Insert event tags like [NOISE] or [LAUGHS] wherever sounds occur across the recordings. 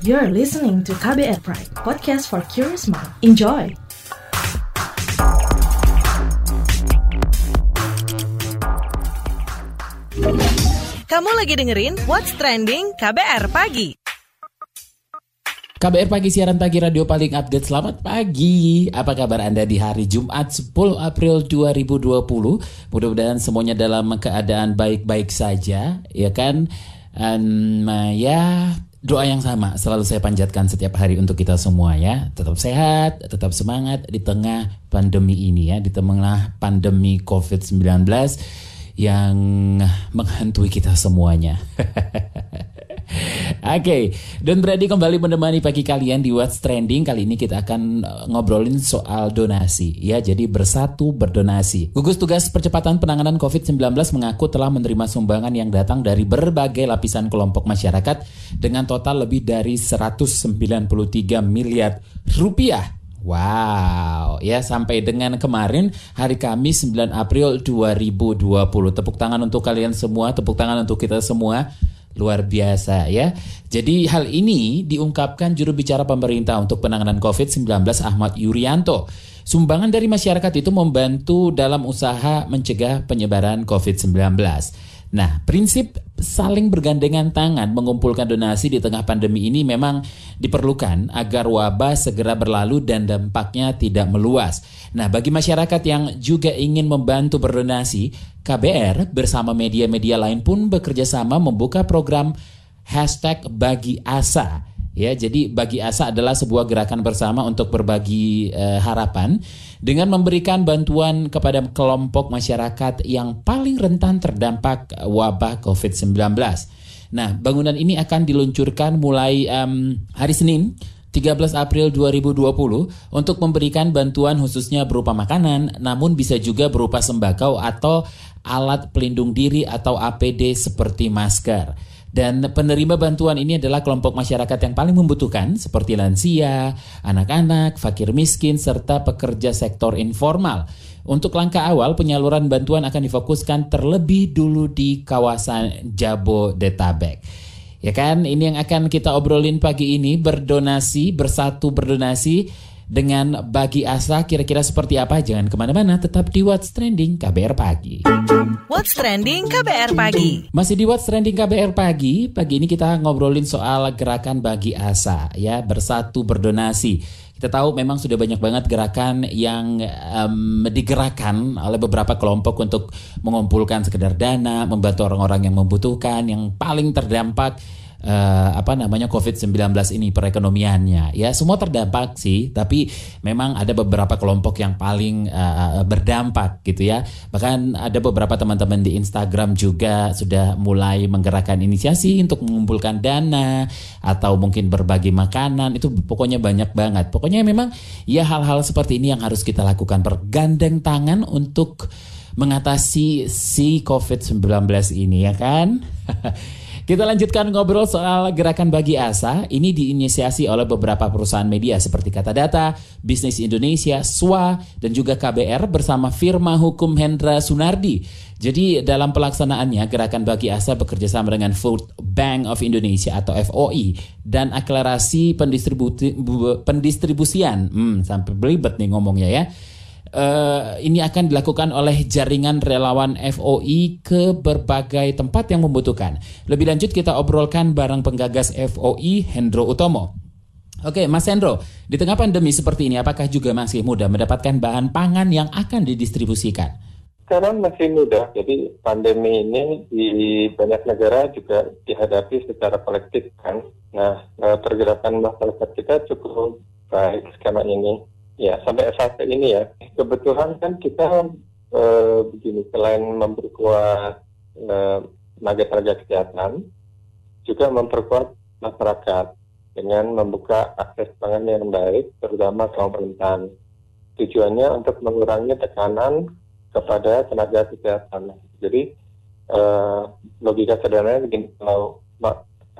You're listening to KBR Pride, podcast for curious mind. Enjoy! Kamu lagi dengerin What's Trending KBR Pagi. KBR Pagi siaran pagi radio paling update. Selamat pagi. Apa kabar Anda di hari Jumat 10 April 2020? Mudah-mudahan semuanya dalam keadaan baik-baik saja, ya kan? Um, ya doa yang sama selalu saya panjatkan setiap hari untuk kita semua ya. Tetap sehat, tetap semangat di tengah pandemi ini ya, di tengah pandemi COVID-19 yang menghantui kita semuanya. [LAUGHS] [LAUGHS] Oke, okay. Don Brady kembali menemani pagi kalian di What's Trending. Kali ini kita akan uh, ngobrolin soal donasi ya. Jadi bersatu berdonasi. Gugus Tugas Percepatan Penanganan COVID-19 mengaku telah menerima sumbangan yang datang dari berbagai lapisan kelompok masyarakat dengan total lebih dari 193 miliar rupiah Wow, ya sampai dengan kemarin hari Kamis 9 April 2020. Tepuk tangan untuk kalian semua, tepuk tangan untuk kita semua. Luar biasa ya. Jadi hal ini diungkapkan juru bicara pemerintah untuk penanganan COVID-19 Ahmad Yuryanto. Sumbangan dari masyarakat itu membantu dalam usaha mencegah penyebaran COVID-19. Nah, prinsip saling bergandengan tangan mengumpulkan donasi di tengah pandemi ini memang diperlukan agar wabah segera berlalu dan dampaknya tidak meluas. Nah, bagi masyarakat yang juga ingin membantu berdonasi, KBR bersama media-media lain pun bekerja sama membuka program hashtag bagi asa Ya, jadi bagi asa adalah sebuah gerakan bersama untuk berbagi eh, harapan dengan memberikan bantuan kepada kelompok masyarakat yang paling rentan terdampak wabah COVID-19. Nah, bangunan ini akan diluncurkan mulai um, hari Senin 13 April 2020 untuk memberikan bantuan khususnya berupa makanan, namun bisa juga berupa sembako atau alat pelindung diri atau APD seperti masker. Dan penerima bantuan ini adalah kelompok masyarakat yang paling membutuhkan seperti lansia, anak-anak, fakir miskin, serta pekerja sektor informal. Untuk langkah awal, penyaluran bantuan akan difokuskan terlebih dulu di kawasan Jabodetabek. Ya kan, ini yang akan kita obrolin pagi ini, berdonasi, bersatu berdonasi dengan bagi asa kira-kira seperti apa? Jangan ke mana-mana, tetap di What's Trending KBR Pagi. What's Trending KBR Pagi. Masih di What's Trending KBR Pagi, pagi ini kita ngobrolin soal gerakan bagi asa, ya bersatu berdonasi. Kita tahu memang sudah banyak banget gerakan yang um, digerakkan oleh beberapa kelompok untuk mengumpulkan sekedar dana, membantu orang-orang yang membutuhkan, yang paling terdampak uh, apa namanya COVID-19 ini perekonomiannya. Ya, semua terdampak sih, tapi memang ada beberapa kelompok yang paling uh, berdampak gitu ya. Bahkan ada beberapa teman-teman di Instagram juga sudah mulai menggerakkan inisiasi untuk mengumpulkan dana atau mungkin berbagi makanan. Itu pokoknya banyak banget. Pokoknya memang ya hal-hal seperti ini yang harus kita lakukan bergandeng tangan untuk mengatasi si COVID-19 ini ya kan. [LAUGHS] Kita lanjutkan ngobrol soal gerakan bagi asa. Ini diinisiasi oleh beberapa perusahaan media seperti Kata Data, Bisnis Indonesia, SWA, dan juga KBR bersama firma hukum Hendra Sunardi. Jadi dalam pelaksanaannya gerakan bagi asa bekerja sama dengan Food Bank of Indonesia atau FOI dan akselerasi pendistribusian. Hmm, sampai belibet nih ngomongnya ya uh, ini akan dilakukan oleh jaringan relawan FOI ke berbagai tempat yang membutuhkan. Lebih lanjut kita obrolkan bareng penggagas FOI Hendro Utomo. Oke, Mas Hendro, di tengah pandemi seperti ini, apakah juga masih mudah mendapatkan bahan pangan yang akan didistribusikan? Sekarang masih mudah, jadi pandemi ini di banyak negara juga dihadapi secara kolektif kan. Nah, eh, pergerakan masyarakat kita cukup baik sekarang ini Ya, sampai saat ini ya. Kebetulan kan kita eh, begini, selain memperkuat eh, tenaga-tenaga kesehatan, juga memperkuat masyarakat dengan membuka akses pangan yang baik, terutama kaum rentan. Tujuannya untuk mengurangi tekanan kepada tenaga kesehatan. Jadi eh, logika sederhananya begini, kalau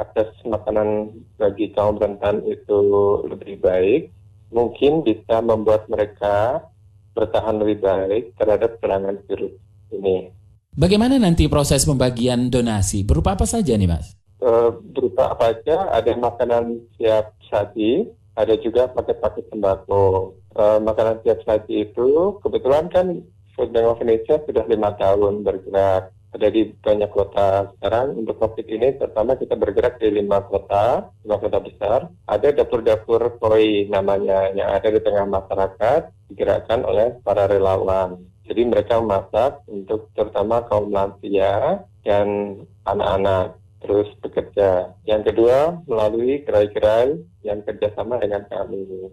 akses makanan bagi kaum rentan itu lebih baik, mungkin bisa membuat mereka bertahan lebih baik terhadap serangan virus ini. Bagaimana nanti proses pembagian donasi? Berupa apa saja nih, Mas? uh, berupa apa aja? Ada makanan siap saji, ada juga paket-paket sembako. Uh, makanan siap saji itu kebetulan kan Food Bank of Indonesia sudah lima tahun bergerak ada di banyak kota. Sekarang untuk COVID ini pertama kita bergerak di lima kota, lima kota besar. Ada dapur-dapur koi namanya yang ada di tengah masyarakat digerakkan oleh para relawan. Jadi mereka memasak untuk terutama kaum lansia dan anak-anak terus bekerja. Yang kedua melalui gerai-gerai yang kerjasama dengan kami.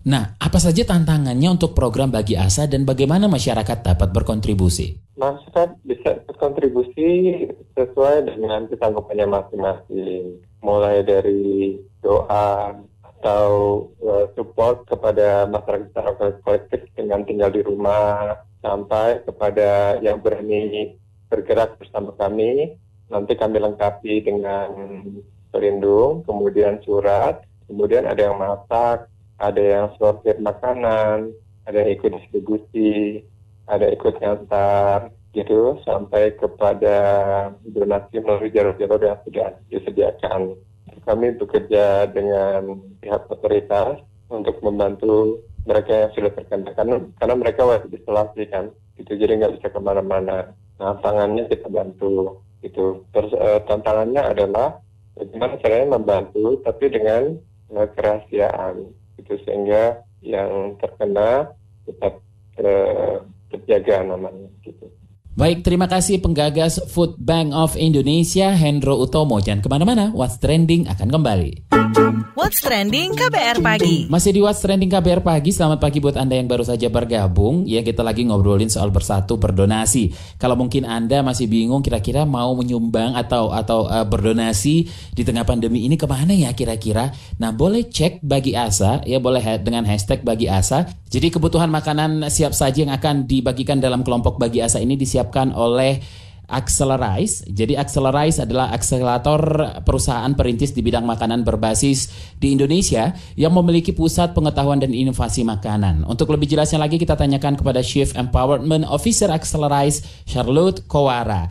Nah, apa saja tantangannya untuk program Bagi Asa dan bagaimana masyarakat dapat berkontribusi? Masyarakat bisa berkontribusi sesuai dengan kesanggupannya masing-masing. Mulai dari doa atau uh, support kepada masyarakat secara kolektif dengan tinggal di rumah, sampai kepada yang berani bergerak bersama kami. Nanti kami lengkapi dengan pelindung, kemudian surat, kemudian ada yang masak, ada yang sortir makanan, ada yang ikut distribusi, ada ikut ngantar, gitu, sampai kepada donasi melalui jalur-jalur yang sudah disediakan. Kami bekerja dengan pihak otoritas untuk membantu mereka yang sudah terkena karena, karena mereka wajib isolasi kan? Itu jadi nggak bisa ke mana-mana. Nah tangannya kita bantu itu terus uh, tantangannya adalah bagaimana caranya membantu tapi dengan uh, kerahasiaan itu sehingga yang terkena tetap uh, terjaga namanya gitu. Baik, terima kasih penggagas Food Bank of Indonesia, Hendro Utomo. Jangan ke mana-mana, What's Trending akan kembali. What's Trending KBR Pagi. Masih di What's Trending KBR Pagi, selamat pagi buat Anda yang baru saja bergabung. Ya, kita lagi ngobrolin soal bersatu berdonasi. Kalau mungkin Anda masih bingung kira-kira mau menyumbang atau atau uh, berdonasi di tengah pandemi ini ke mana ya kira-kira? Nah, boleh cek bagi Asa, ya boleh dengan hashtag bagi Asa. Jadi kebutuhan makanan siap saji yang akan dibagikan dalam kelompok bagi Asa ini disiapkan oleh Accelerize. Jadi Accelerize adalah akselerator perusahaan perintis di bidang makanan berbasis di Indonesia yang memiliki pusat pengetahuan dan inovasi makanan. Untuk lebih jelasnya lagi kita tanyakan kepada Chief Empowerment Officer Accelerize, Charlotte Kowara.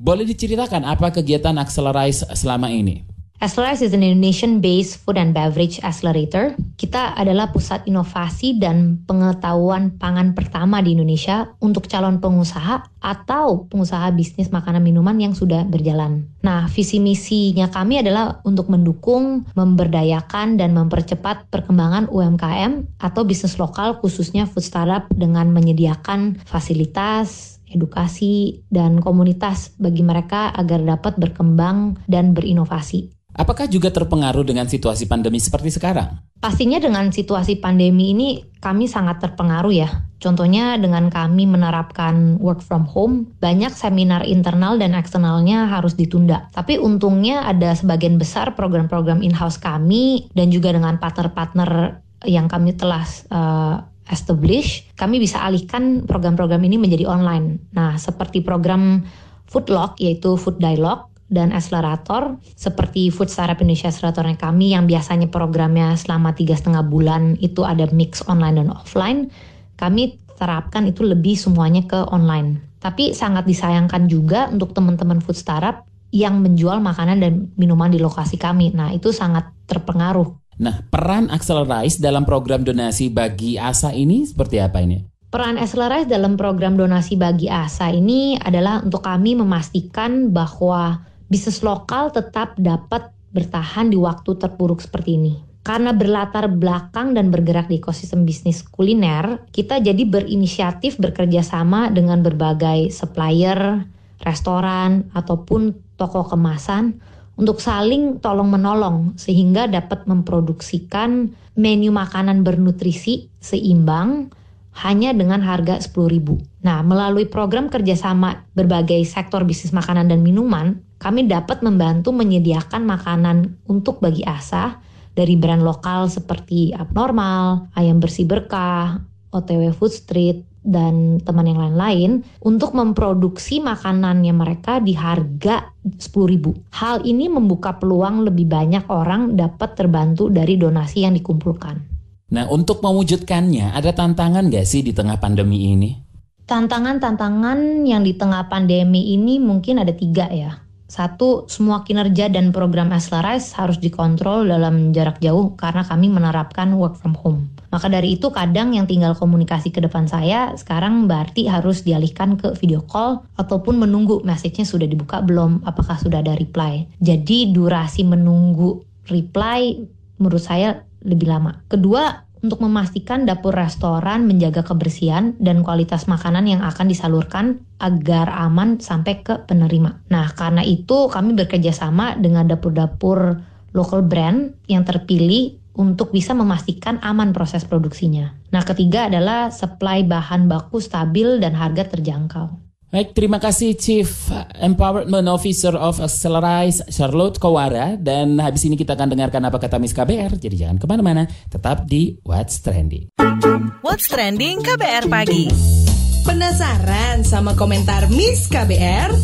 Boleh diceritakan apa kegiatan Accelerize selama ini? Accelerize is an Indonesian-based food and beverage accelerator. Kita adalah pusat inovasi dan pengetahuan pangan pertama di Indonesia untuk calon pengusaha atau pengusaha bisnis makanan minuman yang sudah berjalan. Nah, visi misinya kami adalah untuk mendukung, memberdayakan, dan mempercepat perkembangan UMKM atau bisnis lokal khususnya food startup dengan menyediakan fasilitas, edukasi, dan komunitas bagi mereka agar dapat berkembang dan berinovasi. Apakah juga terpengaruh dengan situasi pandemi seperti sekarang? Pastinya dengan situasi pandemi ini kami sangat terpengaruh ya. Contohnya dengan kami menerapkan work from home, banyak seminar internal dan eksternalnya harus ditunda. Tapi untungnya ada sebagian besar program-program in-house kami dan juga dengan partner-partner yang kami telah uh, establish, kami bisa alihkan program-program ini menjadi online. Nah, seperti program Foodlock yaitu Food Dialogue dan akselerator seperti Food Startup Indonesia Acceleratornya kami yang biasanya programnya selama tiga setengah bulan itu ada mix online dan offline kami terapkan itu lebih semuanya ke online. Tapi sangat disayangkan juga untuk teman-teman food startup yang menjual makanan dan minuman di lokasi kami. Nah itu sangat terpengaruh. Nah, peran Accelerize dalam program donasi bagi ASA ini seperti apa ini? Peran Accelerize dalam program donasi bagi ASA ini adalah untuk kami memastikan bahwa bisnis lokal tetap dapat bertahan di waktu terpuruk seperti ini. Karena berlatar belakang dan bergerak di ekosistem bisnis kuliner, kita jadi berinisiatif bekerja sama dengan berbagai supplier, restoran, ataupun toko kemasan untuk saling tolong-menolong sehingga dapat memproduksikan menu makanan bernutrisi seimbang hanya dengan harga 10.000. Nah, melalui program kerjasama berbagai sektor bisnis makanan dan minuman, kami dapat membantu menyediakan makanan untuk bagi asa dari brand lokal seperti Abnormal, Ayam Bersih Berkah, OTW Food Street, dan teman yang lain-lain untuk memproduksi makanannya mereka di harga 10.000. Hal ini membuka peluang lebih banyak orang dapat terbantu dari donasi yang dikumpulkan. Nah, untuk mewujudkannya ada tantangan nggak sih di tengah pandemi ini? Tantangan-tantangan yang di tengah pandemi ini mungkin ada tiga ya. Satu, semua kinerja dan program Accelerize harus dikontrol dalam jarak jauh karena kami menerapkan work from home. Maka dari itu kadang yang tinggal komunikasi ke depan saya sekarang berarti harus dialihkan ke video call ataupun menunggu message-nya sudah dibuka belum, apakah sudah ada reply. Jadi durasi menunggu reply menurut saya lebih lama. Kedua, untuk memastikan dapur restoran menjaga kebersihan dan kualitas makanan yang akan disalurkan agar aman sampai ke penerima. Nah, karena itu kami bekerja sama dengan dapur-dapur local brand yang terpilih untuk bisa memastikan aman proses produksinya. Nah, ketiga adalah supply bahan baku stabil dan harga terjangkau. Baik, terima kasih Chief Empowerment Officer of Accelerize Charlotte Kowara. Dan habis ini kita akan dengarkan apa kata Miss KBR. Jadi jangan ke mana-mana, tetap di What's Trending. What's Trending KBR Pagi. Penasaran sama komentar Miss KBR?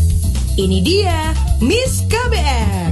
Ini dia Miss KBR.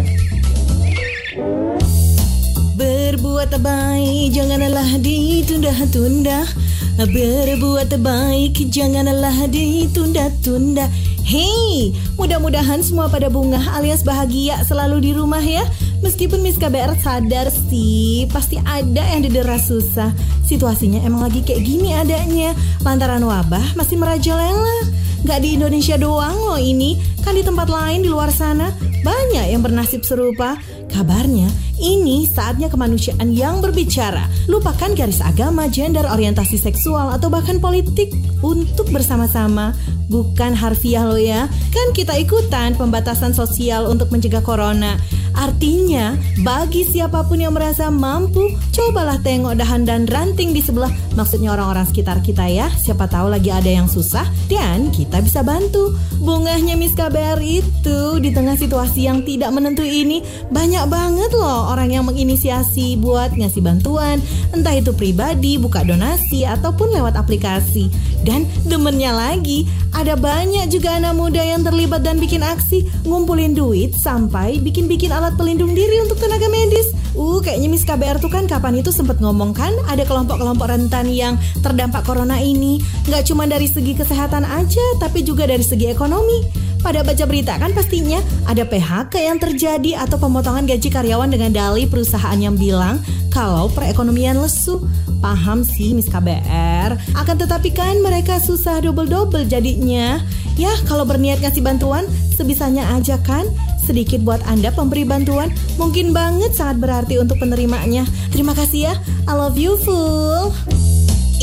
Berbuat baik janganlah ditunda-tunda Berbuat baik janganlah ditunda-tunda. Hei, mudah-mudahan semua pada bunga alias bahagia selalu di rumah ya. Meskipun Miss KBR sadar sih, pasti ada yang didera susah. Situasinya emang lagi kayak gini adanya. Lantaran wabah masih merajalela. Gak di Indonesia doang loh ini, kan di tempat lain di luar sana banyak yang bernasib serupa. Kabarnya, ini saatnya kemanusiaan yang berbicara. Lupakan garis agama, gender, orientasi seksual, atau bahkan politik untuk bersama-sama. Bukan harfiah lo ya, kan kita ikutan pembatasan sosial untuk mencegah corona. Artinya, bagi siapa pun yang merasa mampu, cobalah tengok dahan dan ranting di sebelah. Maksudnya orang-orang sekitar kita ya. Siapa tahu lagi ada yang susah dan kita bisa bantu. Bungahnya Miss KBR itu di tengah situasi yang tidak menentu ini banyak banget loh orang yang menginisiasi buat ngasih bantuan. Entah itu pribadi, buka donasi, ataupun lewat aplikasi. Dan demennya lagi, ada banyak juga anak muda yang terlibat dan bikin aksi, ngumpulin duit sampai bikin-bikin alat pelindung diri untuk tenaga medis. Uh, kayaknya Miss KBR tuh kan kapan itu sempat ngomong kan ada kelompok-kelompok rentan yang terdampak corona ini. Nggak cuma dari segi kesehatan aja, tapi juga dari segi ekonomi. Pada baca berita kan pastinya ada PHK yang terjadi atau pemotongan gaji karyawan dengan dalih perusahaan yang bilang kalau perekonomian lesu. Paham sih Miss KBR. Akan tetapi kan mereka susah double-double jadinya. Ya kalau berniat ngasih bantuan sebisanya aja kan. Sedikit buat Anda pemberi bantuan mungkin banget sangat berarti untuk penerimanya. Terima kasih ya. I love you full.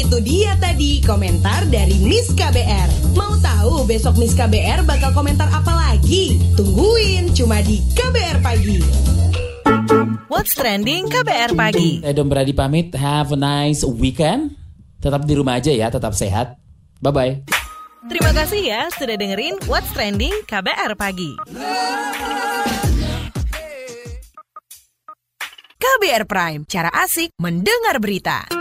Itu dia tadi komentar dari Miss KBR. Mau tahu besok Miss KBR bakal komentar apa lagi? Tungguin cuma di KBR Pagi. What's Trending KBR Pagi. Saya Dom Brady pamit. Have a nice weekend. Tetap di rumah aja ya, tetap sehat. Bye-bye. Terima kasih ya sudah dengerin What's Trending KBR Pagi. KBR Prime, cara asik mendengar berita.